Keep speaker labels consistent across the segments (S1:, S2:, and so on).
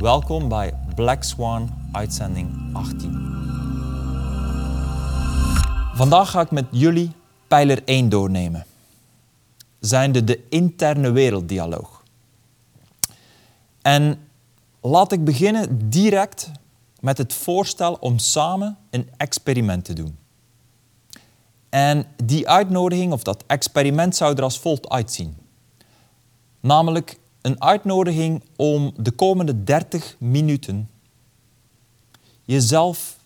S1: Welkom bij Black Swan uitzending 18. Vandaag ga ik met jullie pijler 1 doornemen. Zijnde de interne werelddialoog. En laat ik beginnen direct met het voorstel om samen een experiment te doen. En die uitnodiging of dat experiment zou er als volgt uitzien. Namelijk een uitnodiging om de komende 30 minuten jezelf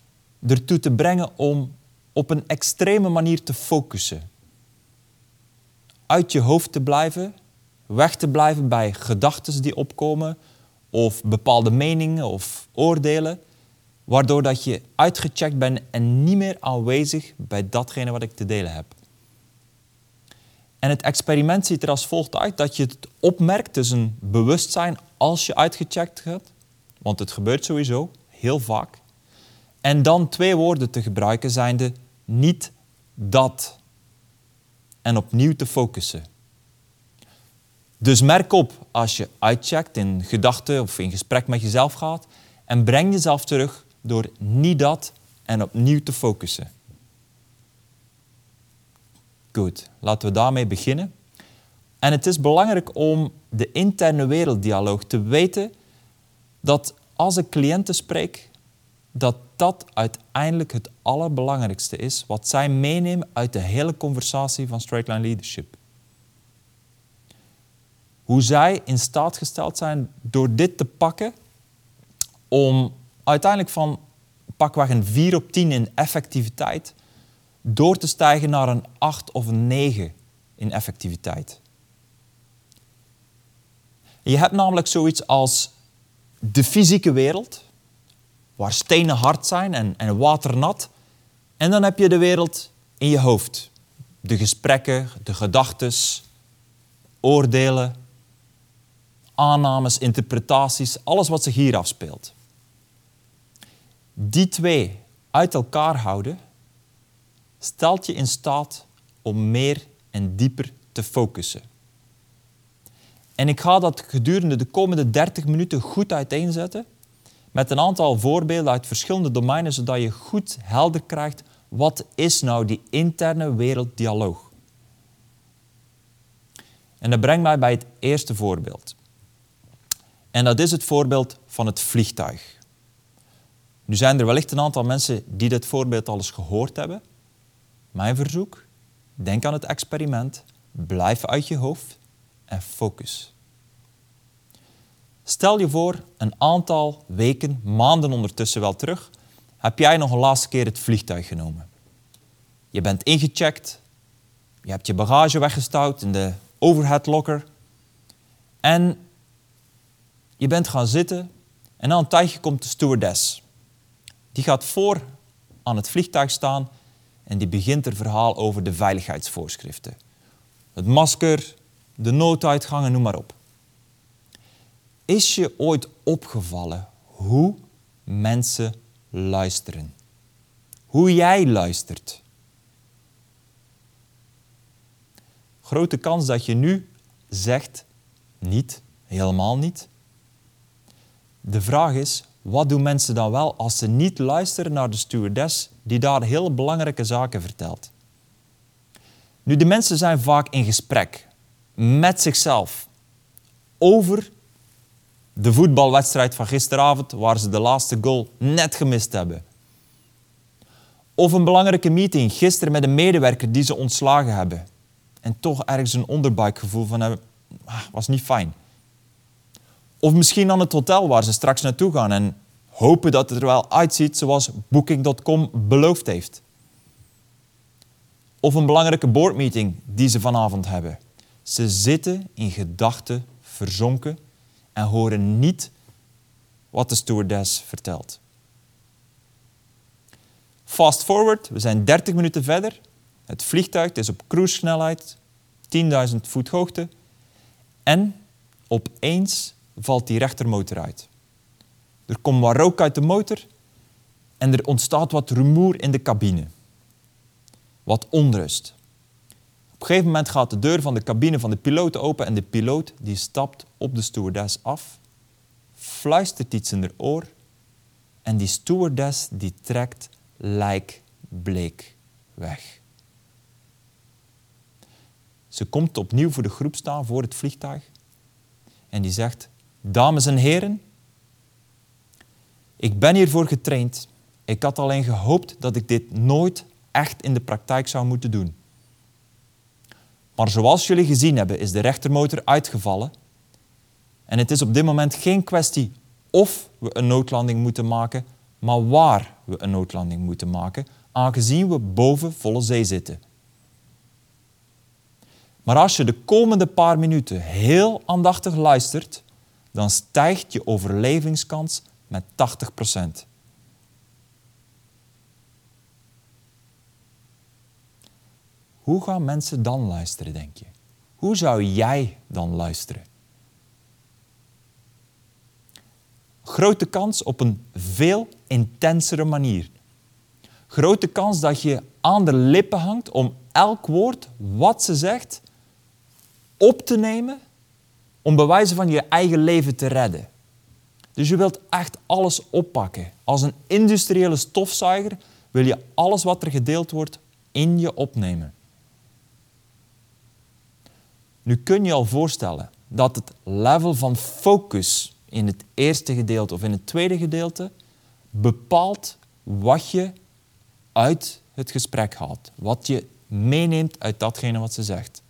S1: ertoe te brengen om op een extreme manier te focussen. Uit je hoofd te blijven, weg te blijven bij gedachten die opkomen of bepaalde meningen of oordelen, waardoor dat je uitgecheckt bent en niet meer aanwezig bij datgene wat ik te delen heb. En het experiment ziet er als volgt uit dat je het opmerkt, dus een bewustzijn als je uitgecheckt hebt, want het gebeurt sowieso heel vaak. En dan twee woorden te gebruiken zijnde niet dat. En opnieuw te focussen. Dus merk op als je uitcheckt in gedachten of in gesprek met jezelf gaat en breng jezelf terug door niet dat en opnieuw te focussen. Goed, laten we daarmee beginnen. En het is belangrijk om de interne werelddialoog te weten dat als ik cliënten spreek, dat dat uiteindelijk het allerbelangrijkste is wat zij meenemen uit de hele conversatie van Straight Line Leadership. Hoe zij in staat gesteld zijn door dit te pakken om uiteindelijk van pakweg een 4 op 10 in effectiviteit door te stijgen naar een 8 of een 9 in effectiviteit. Je hebt namelijk zoiets als de fysieke wereld, waar stenen hard zijn en, en water nat. En dan heb je de wereld in je hoofd. De gesprekken, de gedachten, oordelen, aannames, interpretaties, alles wat zich hier afspeelt. Die twee uit elkaar houden, stelt je in staat om meer en dieper te focussen. En ik ga dat gedurende de komende 30 minuten goed uiteenzetten met een aantal voorbeelden uit verschillende domeinen, zodat je goed helder krijgt wat is nou die interne werelddialoog. En dat brengt mij bij het eerste voorbeeld. En dat is het voorbeeld van het vliegtuig. Nu zijn er wellicht een aantal mensen die dit voorbeeld al eens gehoord hebben. Mijn verzoek, denk aan het experiment, blijf uit je hoofd en focus. Stel je voor, een aantal weken, maanden ondertussen wel terug, heb jij nog een laatste keer het vliegtuig genomen. Je bent ingecheckt, je hebt je bagage weggestouwd in de overhead locker en je bent gaan zitten en na een tijdje komt de stewardess. Die gaat voor aan het vliegtuig staan en die begint er verhaal over de veiligheidsvoorschriften. Het masker, de nooduitgangen, noem maar op. Is je ooit opgevallen hoe mensen luisteren? Hoe jij luistert? Grote kans dat je nu zegt niet, helemaal niet. De vraag is, wat doen mensen dan wel als ze niet luisteren naar de stewardess die daar heel belangrijke zaken vertelt? Nu, de mensen zijn vaak in gesprek met zichzelf over de voetbalwedstrijd van gisteravond waar ze de laatste goal net gemist hebben. Of een belangrijke meeting gisteren met een medewerker die ze ontslagen hebben. En toch ergens een onderbuikgevoel van hebben, ah, was niet fijn. Of misschien aan het hotel waar ze straks naartoe gaan en hopen dat het er wel uitziet zoals Booking.com beloofd heeft. Of een belangrijke boardmeeting die ze vanavond hebben. Ze zitten in gedachten verzonken en horen niet wat de stewardess vertelt. Fast forward, we zijn 30 minuten verder. Het vliegtuig is op cruise-snelheid, 10.000 voet hoogte. En opeens valt die rechtermotor uit. Er komt wat rook uit de motor en er ontstaat wat rumoer in de cabine. Wat onrust. Op een gegeven moment gaat de deur van de cabine van de piloot open en de piloot die stapt op de stewardess af, fluistert iets in haar oor en die stewardess die trekt lijkbleek weg. Ze komt opnieuw voor de groep staan voor het vliegtuig en die zegt: Dames en heren, ik ben hiervoor getraind. Ik had alleen gehoopt dat ik dit nooit echt in de praktijk zou moeten doen. Maar zoals jullie gezien hebben, is de rechtermotor uitgevallen. En het is op dit moment geen kwestie of we een noodlanding moeten maken, maar waar we een noodlanding moeten maken, aangezien we boven volle zee zitten. Maar als je de komende paar minuten heel aandachtig luistert, dan stijgt je overlevingskans met 80%. Hoe gaan mensen dan luisteren, denk je? Hoe zou jij dan luisteren? Grote kans op een veel intensere manier. Grote kans dat je aan de lippen hangt om elk woord wat ze zegt op te nemen om bewijzen van je eigen leven te redden. Dus je wilt echt alles oppakken. Als een industriële stofzuiger wil je alles wat er gedeeld wordt in je opnemen. Nu kun je al voorstellen dat het level van focus in het eerste gedeelte of in het tweede gedeelte bepaalt wat je uit het gesprek haalt, wat je meeneemt uit datgene wat ze zegt.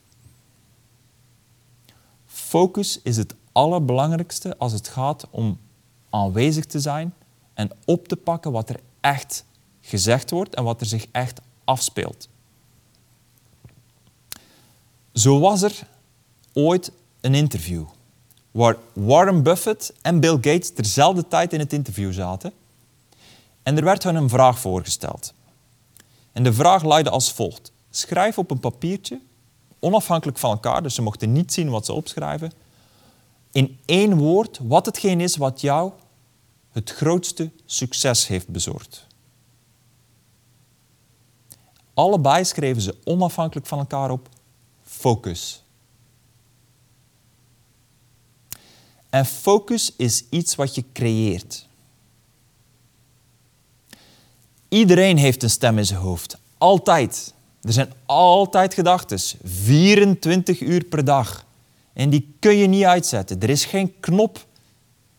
S1: Focus is het allerbelangrijkste als het gaat om aanwezig te zijn en op te pakken wat er echt gezegd wordt en wat er zich echt afspeelt. Zo was er ooit een interview waar Warren Buffett en Bill Gates terzelfde tijd in het interview zaten. En er werd hun een vraag voorgesteld. En de vraag luidde als volgt. Schrijf op een papiertje, onafhankelijk van elkaar, dus ze mochten niet zien wat ze opschrijven, in één woord wat hetgeen is wat jou het grootste succes heeft bezorgd. Allebei schreven ze onafhankelijk van elkaar op focus. En focus is iets wat je creëert. Iedereen heeft een stem in zijn hoofd. Altijd. Er zijn altijd gedachten. 24 uur per dag. En die kun je niet uitzetten. Er is geen knop.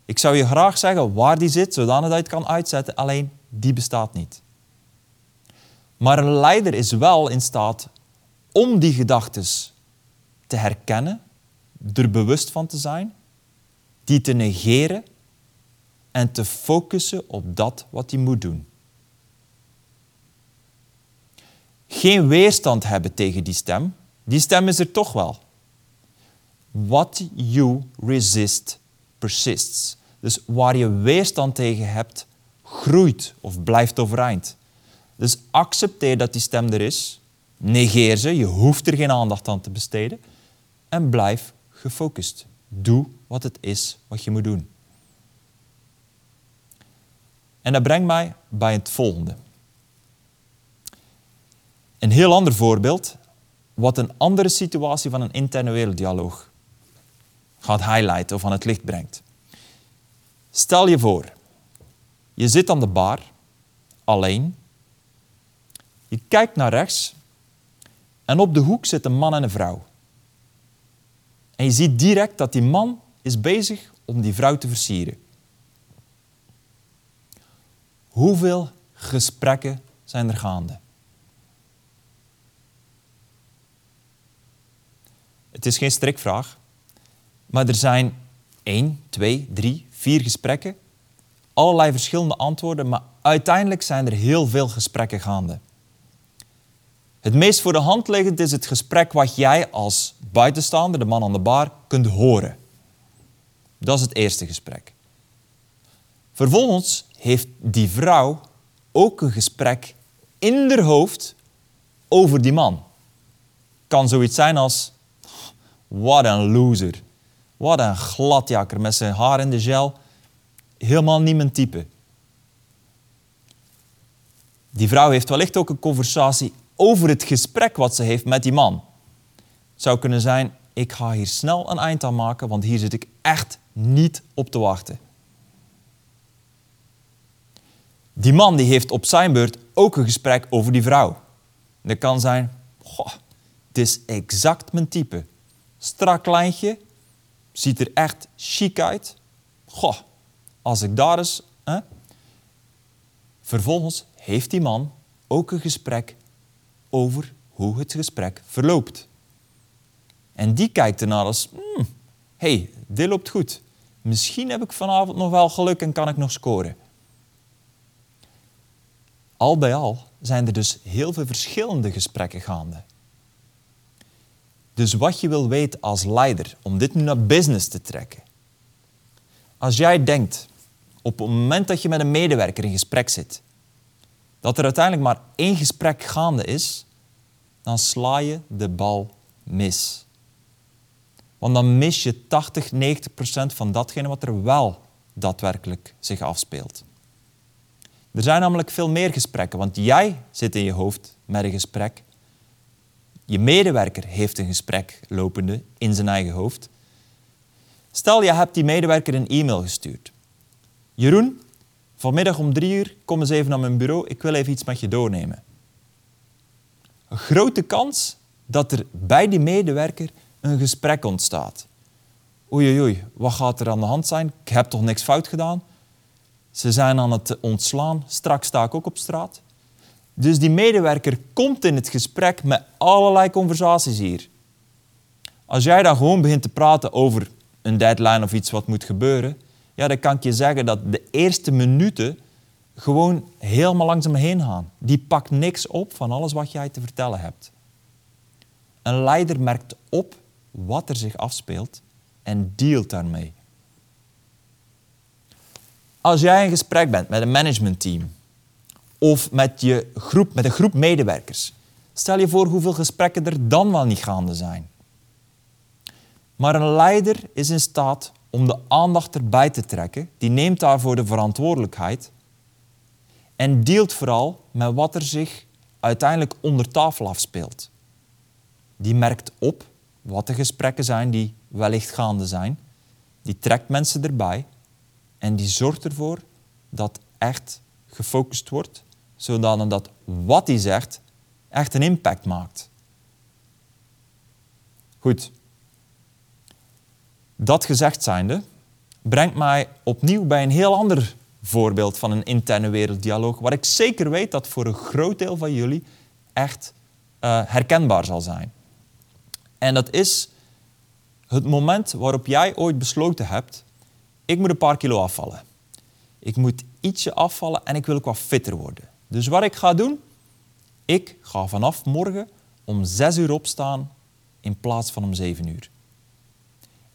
S1: Ik zou je graag zeggen waar die zit, zodat je het kan uitzetten. Alleen die bestaat niet. Maar een leider is wel in staat om die gedachten te herkennen, er bewust van te zijn die te negeren en te focussen op dat wat hij moet doen. Geen weerstand hebben tegen die stem. Die stem is er toch wel. What you resist persists. Dus waar je weerstand tegen hebt, groeit of blijft overeind. Dus accepteer dat die stem er is. Negeer ze, je hoeft er geen aandacht aan te besteden. En blijf gefocust. Doe wat het is wat je moet doen. En dat brengt mij bij het volgende. Een heel ander voorbeeld, wat een andere situatie van een interne werelddialoog gaat highlighten of aan het licht brengt. Stel je voor, je zit aan de bar, alleen. Je kijkt naar rechts en op de hoek zit een man en een vrouw. En je ziet direct dat die man is bezig om die vrouw te versieren. Hoeveel gesprekken zijn er gaande? Het is geen strikvraag, maar er zijn één, twee, drie, vier gesprekken, allerlei verschillende antwoorden, maar uiteindelijk zijn er heel veel gesprekken gaande. Het meest voor de hand liggend is het gesprek wat jij als buitenstaander, de man aan de bar, kunt horen. Dat is het eerste gesprek. Vervolgens heeft die vrouw ook een gesprek in haar hoofd over die man. Kan zoiets zijn als: wat een loser. Wat een gladjakker met zijn haar in de gel. Helemaal niet mijn type. Die vrouw heeft wellicht ook een conversatie over het gesprek wat ze heeft met die man. Het zou kunnen zijn, ik ga hier snel een eind aan maken, want hier zit ik echt niet op te wachten. Die man die heeft op zijn beurt ook een gesprek over die vrouw. Dat kan zijn, het is exact mijn type. Strak lijntje, ziet er echt chic uit. Goh, als ik daar eens... Hè? Vervolgens heeft die man ook een gesprek over hoe het gesprek verloopt. En die kijkt ernaar als, hmm, hey, dit loopt goed. Misschien heb ik vanavond nog wel geluk en kan ik nog scoren. Al bij al zijn er dus heel veel verschillende gesprekken gaande. Dus wat je wil weten als leider, om dit nu naar business te trekken. Als jij denkt, op het moment dat je met een medewerker in gesprek zit, dat er uiteindelijk maar één gesprek gaande is, dan sla je de bal mis. Want dan mis je 80, 90 procent van datgene wat er wel daadwerkelijk zich afspeelt. Er zijn namelijk veel meer gesprekken, want jij zit in je hoofd met een gesprek. Je medewerker heeft een gesprek lopende in zijn eigen hoofd. Stel, je hebt die medewerker een e-mail gestuurd. Jeroen, vanmiddag om drie uur kom eens even naar mijn bureau, ik wil even iets met je doornemen. Een grote kans dat er bij die medewerker een gesprek ontstaat. Oei, oei, oei, wat gaat er aan de hand zijn? Ik heb toch niks fout gedaan? Ze zijn aan het ontslaan. Straks sta ik ook op straat. Dus die medewerker komt in het gesprek met allerlei conversaties hier. Als jij dan gewoon begint te praten over een deadline of iets wat moet gebeuren, ja, dan kan ik je zeggen dat de eerste minuten gewoon helemaal langzaam heen gaan. Die pakt niks op van alles wat jij te vertellen hebt. Een leider merkt op wat er zich afspeelt en dealt daarmee. Als jij in gesprek bent met een managementteam of met, je groep, met een groep medewerkers, stel je voor hoeveel gesprekken er dan wel niet gaande zijn. Maar een leider is in staat om de aandacht erbij te trekken, die neemt daarvoor de verantwoordelijkheid en deelt vooral met wat er zich uiteindelijk onder tafel afspeelt. Die merkt op wat de gesprekken zijn die wellicht gaande zijn. Die trekt mensen erbij en die zorgt ervoor dat echt gefocust wordt, zodat dat wat hij zegt echt een impact maakt. Goed. Dat gezegd zijnde brengt mij opnieuw bij een heel ander voorbeeld van een interne werelddialoog, waar ik zeker weet dat voor een groot deel van jullie echt uh, herkenbaar zal zijn. En dat is het moment waarop jij ooit besloten hebt, ik moet een paar kilo afvallen. Ik moet ietsje afvallen en ik wil ook fitter worden. Dus wat ik ga doen, ik ga vanaf morgen om 6 uur opstaan in plaats van om 7 uur.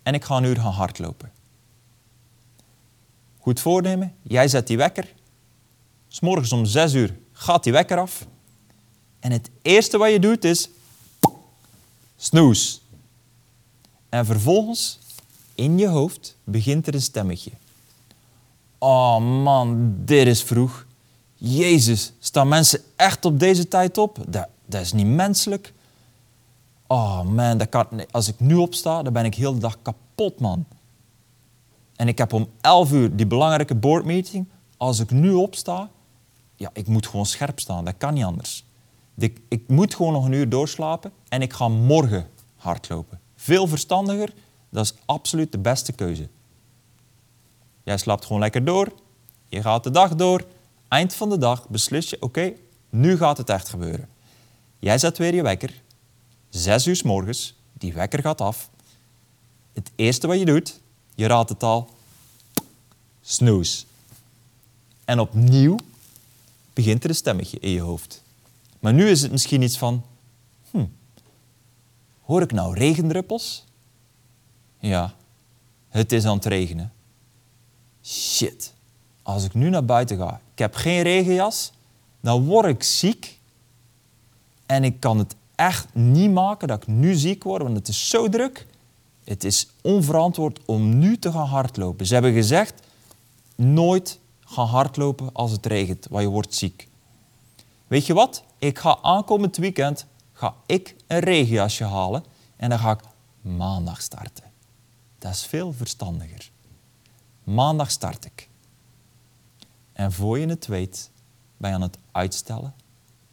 S1: En ik ga een uur gaan hardlopen. Goed voornemen, jij zet die wekker. morgens om 6 uur gaat die wekker af. En het eerste wat je doet is snoes. En vervolgens, in je hoofd, begint er een stemmetje. Oh man, dit is vroeg. Jezus, staan mensen echt op deze tijd op? Dat, dat is niet menselijk. Oh man, dat kan, als ik nu opsta, dan ben ik heel de dag kapot, man. En ik heb om 11 uur die belangrijke boardmeeting. Als ik nu opsta, ja, ik moet gewoon scherp staan. Dat kan niet anders. Ik, ik moet gewoon nog een uur doorslapen en ik ga morgen hardlopen. Veel verstandiger, dat is absoluut de beste keuze. Jij slaapt gewoon lekker door, je gaat de dag door. Eind van de dag beslis je, oké, nu gaat het echt gebeuren. Jij zet weer je wekker, zes uur s morgens, die wekker gaat af. Het eerste wat je doet, je raadt het al, snoes. En opnieuw begint er een stemmetje in je hoofd. Maar nu is het misschien iets van, hm, hoor ik nou regendruppels? Ja, het is aan het regenen. Shit, als ik nu naar buiten ga, heb geen regenjas, dan word ik ziek. En ik kan het echt niet maken dat ik nu ziek word, want het is zo druk. Het is onverantwoord om nu te gaan hardlopen. Ze hebben gezegd, nooit gaan hardlopen als het regent, want je wordt ziek. Weet je wat? Ik ga aankomend weekend ga ik een regenjasje halen en dan ga ik maandag starten. Dat is veel verstandiger. Maandag start ik. En voor je het weet, ben je aan het uitstellen,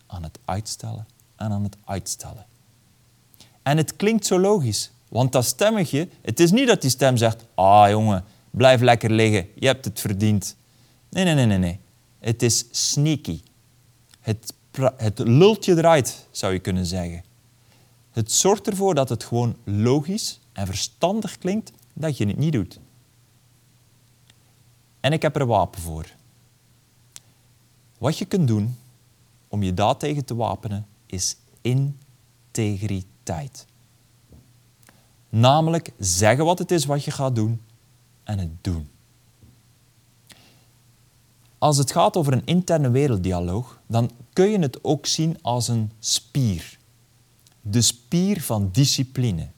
S1: aan het uitstellen en aan het uitstellen. En het klinkt zo logisch, want dat stemmetje, het is niet dat die stem zegt, ah jongen, blijf lekker liggen, je hebt het verdiend. Nee, nee, nee, nee, nee. Het is sneaky. Het, het lult je eruit, zou je kunnen zeggen. Het zorgt ervoor dat het gewoon logisch en verstandig klinkt dat je het niet doet. En ik heb er wapen voor. Wat je kunt doen om je daartegen te wapenen is integriteit. Namelijk zeggen wat het is wat je gaat doen en het doen. Als het gaat over een interne werelddialoog, dan kun je het ook zien als een spier. De spier van discipline.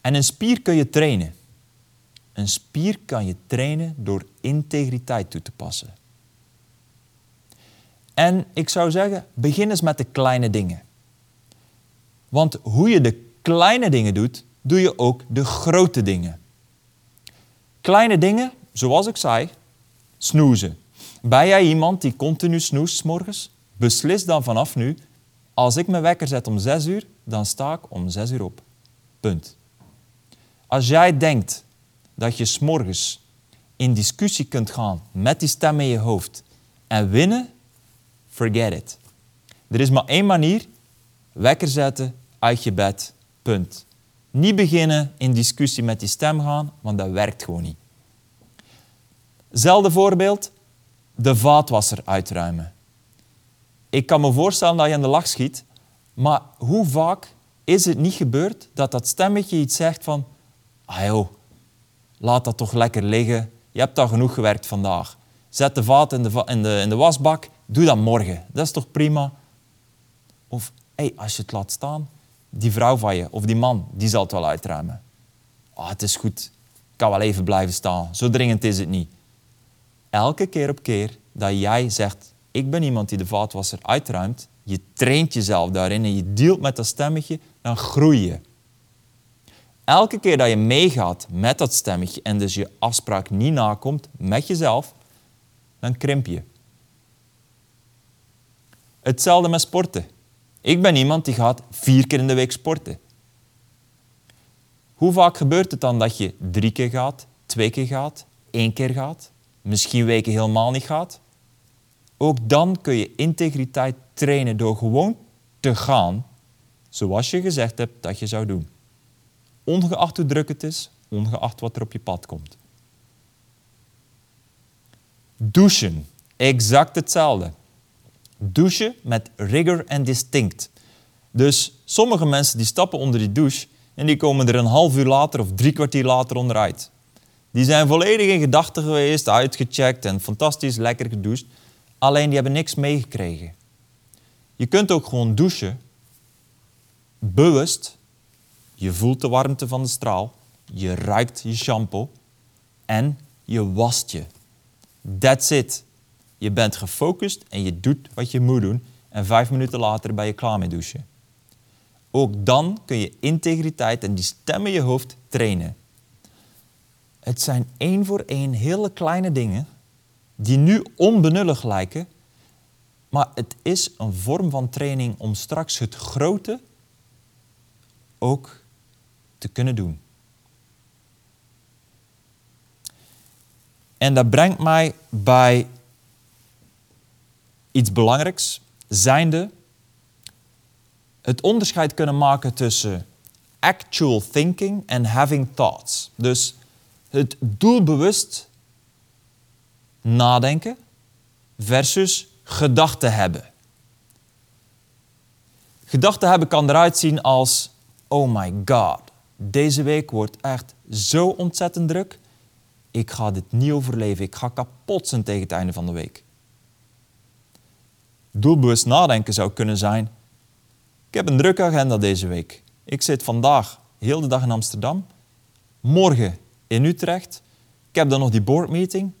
S1: En een spier kun je trainen. Een spier kan je trainen door integriteit toe te passen. En ik zou zeggen, begin eens met de kleine dingen. Want hoe je de kleine dingen doet, doe je ook de grote dingen. Kleine dingen, zoals ik zei, snoezen. Ben jij iemand die continu snoest morgens? Beslis dan vanaf nu, als ik mijn wekker zet om 6 uur, dan sta ik om 6 uur op. Punt. Als jij denkt dat je s'morgens in discussie kunt gaan met die stem in je hoofd en winnen, forget it. Er is maar één manier, wekker zetten, uit je bed, punt. Niet beginnen in discussie met die stem gaan, want dat werkt gewoon niet. Zelfde voorbeeld, de vaatwasser uitruimen. Ik kan me voorstellen dat je in de lach schiet, maar hoe vaak is het niet gebeurd dat dat stemmetje iets zegt van ah joh, laat dat toch lekker liggen, je hebt al genoeg gewerkt vandaag. Zet de vaat in de, in de, in de wasbak, doe dat morgen. Dat is toch prima? Of hey, als je het laat staan, die vrouw van je of die man, die zal het wel uitruimen. Ah, het is goed, ik kan wel even blijven staan, zo dringend is het niet. Elke keer op keer dat jij zegt, ik ben iemand die de vaatwasser uitruimt, je traint jezelf daarin en je dealt met dat stemmetje, dan groei je. Elke keer dat je meegaat met dat stemmetje en dus je afspraak niet nakomt met jezelf, dan krimp je. Hetzelfde met sporten. Ik ben iemand die gaat vier keer in de week sporten. Hoe vaak gebeurt het dan dat je drie keer gaat, twee keer gaat, één keer gaat, misschien weken helemaal niet gaat? Ook dan kun je integriteit trainen door gewoon te gaan zoals je gezegd hebt dat je zou doen. Ongeacht hoe druk het is, ongeacht wat er op je pad komt. Douchen, exact hetzelfde. Douchen met rigor en distinct. Dus sommige mensen die stappen onder die douche en die komen er een half uur later of drie kwartier later onderuit. Die zijn volledig in gedachten geweest, uitgecheckt en fantastisch lekker gedoucht. Alleen die hebben niks meegekregen. Je kunt ook gewoon douchen, bewust. Je voelt de warmte van de straal, je ruikt je shampoo en je wast je. That's it. Je bent gefocust en je doet wat je moet doen en vijf minuten later ben je klaar met douchen. Ook dan kun je integriteit en die stem in je hoofd trainen. Het zijn één voor één hele kleine dingen die nu onbenullig lijken, maar het is een vorm van training om straks het grote ook te kunnen doen. En dat brengt mij bij iets belangrijks, zijnde het onderscheid kunnen maken tussen actual thinking en having thoughts. Dus het doelbewust nadenken versus gedachten hebben. Gedachten hebben kan eruit zien als: oh my god, deze week wordt echt zo ontzettend druk. Ik ga dit niet overleven. Ik ga kapot zijn tegen het einde van de week. Doelbewust nadenken zou kunnen zijn: ik heb een drukke agenda deze week. Ik zit vandaag heel de dag in Amsterdam, morgen in Utrecht. Ik heb dan nog die boardmeeting.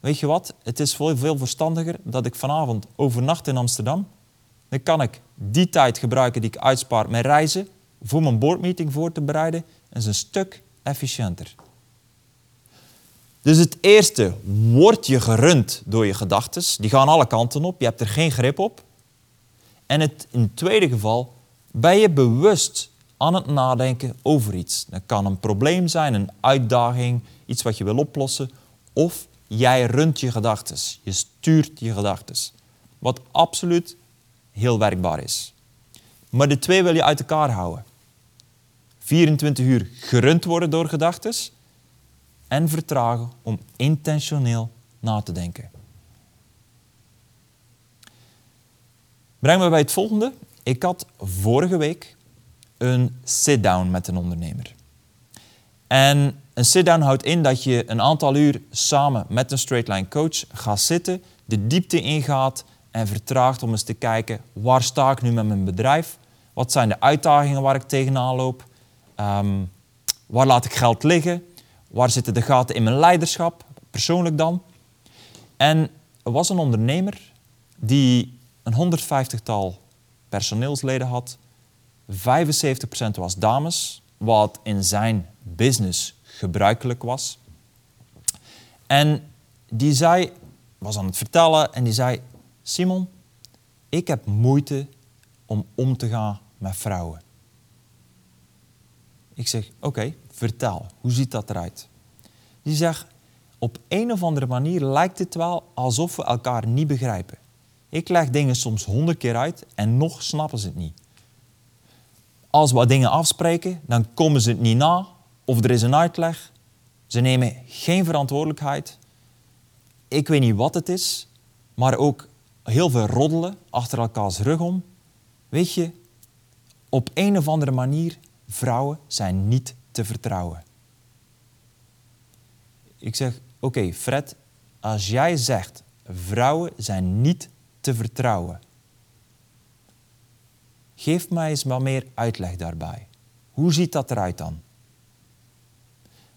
S1: Weet je wat? Het is veel, veel verstandiger dat ik vanavond overnacht in Amsterdam. Dan kan ik die tijd gebruiken die ik uitspaar met reizen voor mijn boardmeeting voor te bereiden. En is een stuk efficiënter. Dus het eerste, word je gerund door je gedachten. Die gaan alle kanten op, je hebt er geen grip op. En het, in het tweede geval, ben je bewust aan het nadenken over iets. Dat kan een probleem zijn, een uitdaging, iets wat je wil oplossen. Of jij runt je gedachten, je stuurt je gedachten. Wat absoluut heel werkbaar is. Maar de twee wil je uit elkaar houden. 24 uur gerund worden door gedachten en vertragen om intentioneel na te denken. Breng me bij het volgende. Ik had vorige week een sit-down met een ondernemer. En een sit-down houdt in dat je een aantal uur samen met een straight line coach gaat zitten, de diepte ingaat en vertraagt om eens te kijken waar sta ik nu met mijn bedrijf, wat zijn de uitdagingen waar ik tegenaan loop, ehm, waar laat ik geld liggen, waar zitten de gaten in mijn leiderschap, persoonlijk dan. En er was een ondernemer die een 150-tal personeelsleden had, 75% was dames, wat in zijn business gebruikelijk was. En die zei, was aan het vertellen en die zei: Simon, ik heb moeite om om te gaan met vrouwen. Ik zeg: Oké, vertel, hoe ziet dat eruit? Die zegt: Op een of andere manier lijkt het wel alsof we elkaar niet begrijpen. Ik leg dingen soms honderd keer uit en nog snappen ze het niet. Als we dingen afspreken, dan komen ze het niet na of er is een uitleg. Ze nemen geen verantwoordelijkheid. Ik weet niet wat het is, maar ook heel veel roddelen achter elkaars rug om. Weet je, op een of andere manier, vrouwen zijn niet te vertrouwen. Ik zeg, oké Fred, als jij zegt, vrouwen zijn niet te vertrouwen. Geef mij eens wat meer uitleg daarbij. Hoe ziet dat eruit dan?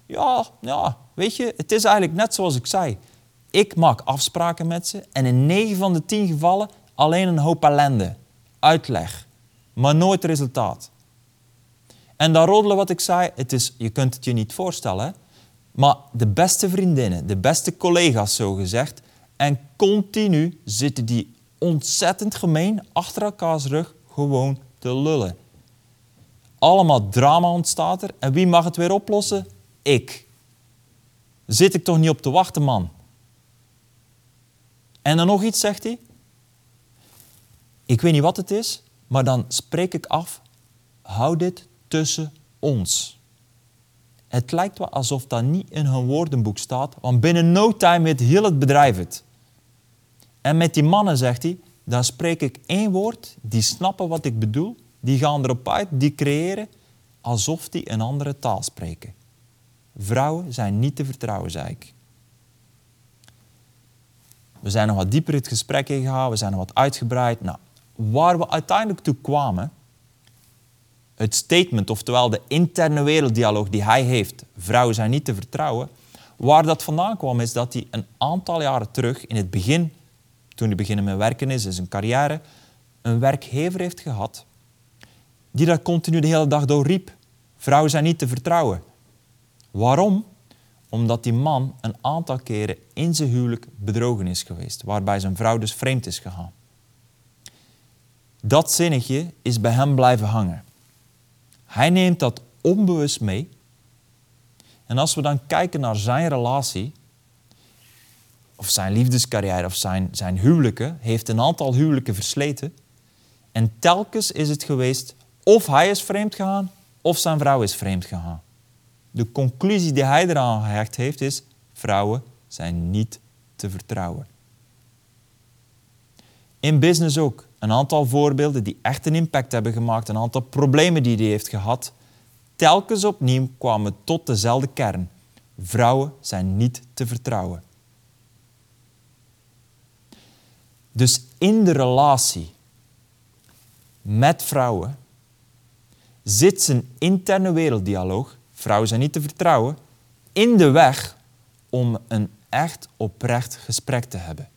S1: Ja, ja, weet je, het is eigenlijk net zoals ik zei. Ik maak afspraken met ze en in 9 van de 10 gevallen alleen een hoop ellende, uitleg, maar nooit resultaat. En dat roddelen wat ik zei, het is, je kunt het je niet voorstellen, maar de beste vriendinnen, de beste collega's zo gezegd, en continu zitten die ontzettend gemeen achter elkaars rug gewoon te lullen. Allemaal drama ontstaat er en wie mag het weer oplossen? Ik. Zit ik toch niet op te wachten, man? En dan nog iets, zegt hij. Ik weet niet wat het is, maar dan spreek ik af, hou dit tussen ons. Het lijkt wel alsof dat niet in hun woordenboek staat, want binnen no time weet heel het bedrijf het. En met die mannen, zegt hij, dan spreek ik één woord, die snappen wat ik bedoel, die gaan erop uit, die creëren alsof die een andere taal spreken. Vrouwen zijn niet te vertrouwen, zei ik. We zijn nog wat dieper het gesprek ingegaan, we zijn nog wat uitgebreid. Nou, waar we uiteindelijk toe kwamen, het statement, oftewel de interne werelddialoog die hij heeft, vrouwen zijn niet te vertrouwen, waar dat vandaan kwam is dat hij een aantal jaren terug, in het begin toen hij beginnen met werken is, in zijn carrière, een werkgever heeft gehad die dat continu de hele dag doorriep. Vrouwen zijn niet te vertrouwen. Waarom? Omdat die man een aantal keren in zijn huwelijk bedrogen is geweest, waarbij zijn vrouw dus vreemd is gegaan. Dat zinnetje is bij hem blijven hangen. Hij neemt dat onbewust mee. En als we dan kijken naar zijn relatie, of zijn liefdescarrière of zijn, zijn huwelijken, heeft een aantal huwelijken versleten. En telkens is het geweest of hij is vreemd gegaan of zijn vrouw is vreemd gegaan. De conclusie die hij eraan gehecht heeft is, vrouwen zijn niet te vertrouwen. In business ook. Een aantal voorbeelden die echt een impact hebben gemaakt, een aantal problemen die hij heeft gehad. Telkens opnieuw kwamen tot dezelfde kern. Vrouwen zijn niet te vertrouwen. Dus in de relatie met vrouwen zit zijn interne werelddialoog, vrouwen zijn niet te vertrouwen, in de weg om een echt oprecht gesprek te hebben.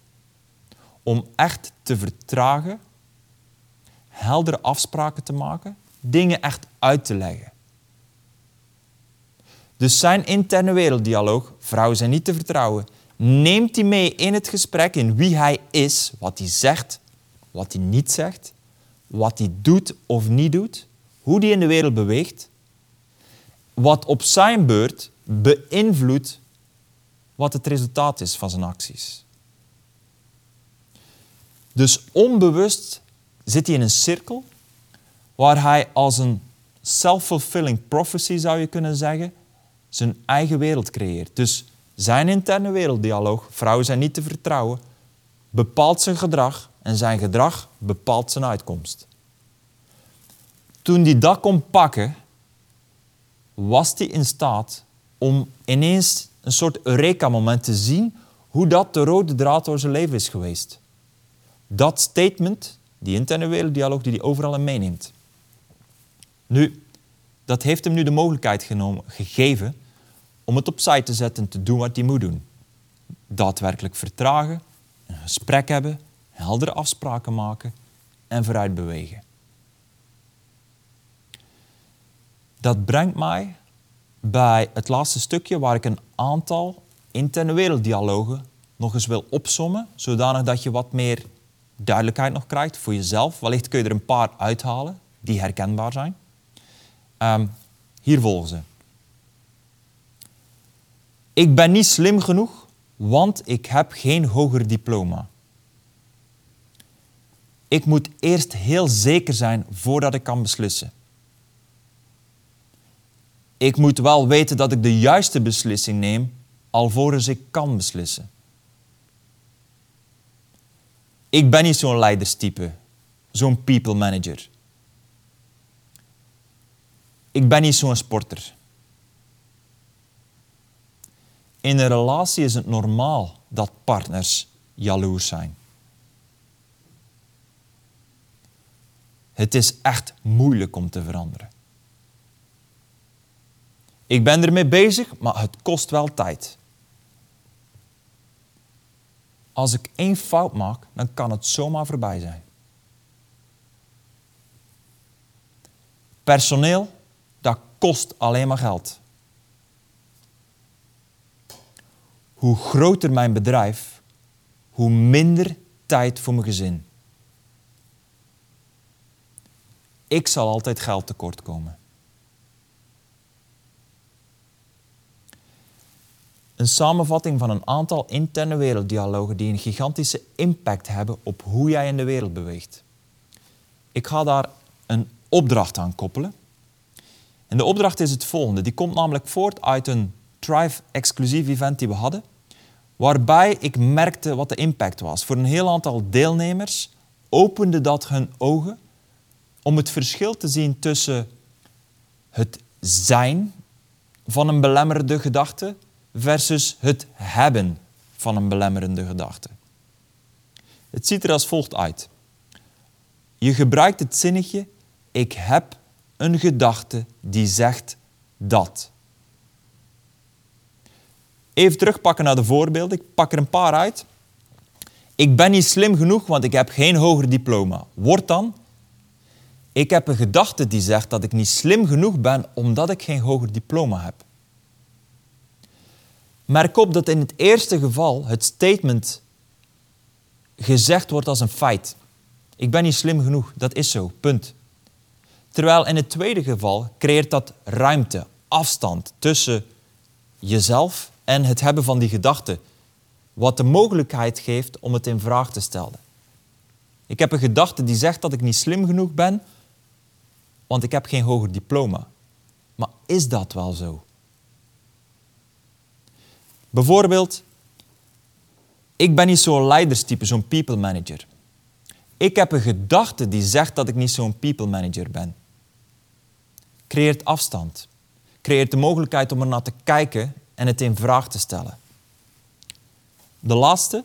S1: Om echt te vertragen, heldere afspraken te maken, dingen echt uit te leggen. Dus zijn interne werelddialoog, vrouwen zijn niet te vertrouwen, neemt hij mee in het gesprek in wie hij is, wat hij zegt, wat hij niet zegt, wat hij doet of niet doet, hoe hij in de wereld beweegt, wat op zijn beurt beïnvloedt wat het resultaat is van zijn acties. Dus onbewust zit hij in een cirkel waar hij als een self-fulfilling prophecy, zou je kunnen zeggen, zijn eigen wereld creëert. Dus zijn interne werelddialoog, vrouwen zijn niet te vertrouwen, bepaalt zijn gedrag en zijn gedrag bepaalt zijn uitkomst. Toen hij dat kon pakken, was hij in staat om ineens een soort Eureka-moment te zien hoe dat de rode draad door zijn leven is geweest. Dat statement, die interne werelddialoog die hij overal in meeneemt. Nu, dat heeft hem nu de mogelijkheid genomen, gegeven om het opzij te zetten en te doen wat hij moet doen. Daadwerkelijk vertragen, een gesprek hebben, heldere afspraken maken en vooruit bewegen. Dat brengt mij bij het laatste stukje waar ik een aantal interne werelddialogen nog eens wil opsommen, zodanig dat je wat meer duidelijkheid nog krijgt voor jezelf. Wellicht kun je er een paar uithalen die herkenbaar zijn. Ehm, hier volgen ze. Ik ben niet slim genoeg, want ik heb geen hoger diploma. Ik moet eerst heel zeker zijn voordat ik kan beslissen. Ik moet wel weten dat ik de juiste beslissing neem, alvorens ik kan beslissen. Ik ben niet zo'n leiderstype, zo'n people manager. Ik ben niet zo'n sporter. In een relatie is het normaal dat partners jaloers zijn. Het is echt moeilijk om te veranderen. Ik ben ermee bezig, maar het kost wel tijd. Als ik één fout maak, dan kan het zomaar voorbij zijn. Personeel, dat kost alleen maar geld. Hoe groter mijn bedrijf, hoe minder tijd voor mijn gezin. Ik zal altijd geld tekort komen. Een samenvatting van een aantal interne werelddialogen die een gigantische impact hebben op hoe jij in de wereld beweegt. Ik ga daar een opdracht aan koppelen. En de opdracht is het volgende. Die komt namelijk voort uit een Thrive exclusief event die we hadden, waarbij ik merkte wat de impact was. Voor een heel aantal deelnemers opende dat hun ogen om het verschil te zien tussen het zijn van een belemmerende gedachte versus het hebben van een belemmerende gedachte. Het ziet er als volgt uit. Je gebruikt het zinnetje ik heb een gedachte die zegt dat. Even terugpakken naar de voorbeelden. Ik pak er een paar uit. Ik ben niet slim genoeg, want ik heb geen hoger diploma. Wordt dan, ik heb een gedachte die zegt dat ik niet slim genoeg ben omdat ik geen hoger diploma heb. Merk op dat in het eerste geval het statement gezegd wordt als een feit. Ik ben niet slim genoeg, dat is zo, punt. Terwijl in het tweede geval creëert dat ruimte, afstand tussen jezelf en het hebben van die gedachte, wat de mogelijkheid geeft om het in vraag te stellen. Ik heb een gedachte die zegt dat ik niet slim genoeg ben, want ik heb geen hoger diploma. Maar is dat wel zo? Bijvoorbeeld, ik ben niet zo'n leiderstype, zo'n people manager. Ik heb een gedachte die zegt dat ik niet zo'n people manager ben. Creëert afstand. Creëert de mogelijkheid om er naar te kijken en het in vraag te stellen. De laatste.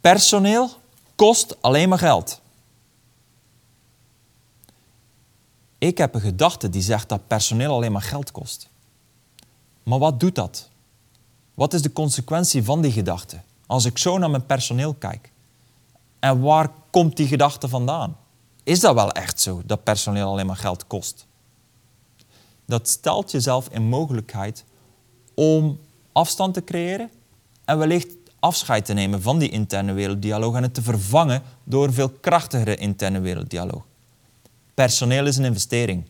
S1: Personeel kost alleen maar geld. Ik heb een gedachte die zegt dat personeel alleen maar geld kost. Maar wat doet dat? Wat is de consequentie van die gedachte? Als ik zo naar mijn personeel kijk. En waar komt die gedachte vandaan? Is dat wel echt zo, dat personeel alleen maar geld kost? dat stelt jezelf in mogelijkheid om afstand te creëren en wellicht afscheid te nemen van die interne werelddialoog en het te vervangen door een veel krachtigere interne werelddialoog. Personeel is een investering.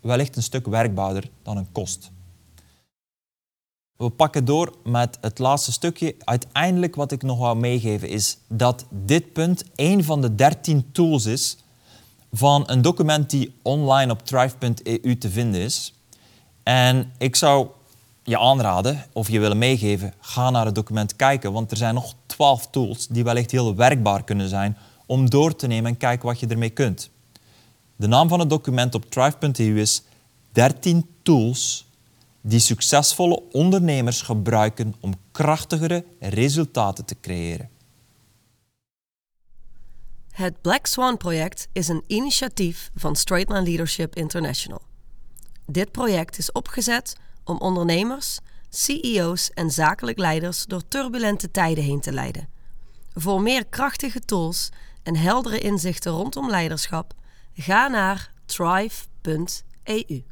S1: Wellicht een stuk werkbaarder dan een kost. We pakken door met het laatste stukje. Uiteindelijk wat ik nog wou meegeven is dat dit punt een van de dertien tools is van een document die online op thrive.eu te vinden is. En ik zou je aanraden of je willen meegeven, ga naar het document kijken, want er zijn nog twaalf tools die wellicht heel werkbaar kunnen zijn om door te nemen en kijken wat je ermee kunt. De naam van het document op thrive.eu is 13 tools die succesvolle ondernemers gebruiken om krachtigere resultaten te creëren.
S2: Het Black Swan project is een initiatief van Straightline Leadership International. Dit project is opgezet om ondernemers, CEO's en zakelijk leiders door turbulente tijden heen te leiden. Voor meer krachtige tools en heldere inzichten rondom leiderschap, ga naar thrive.eu.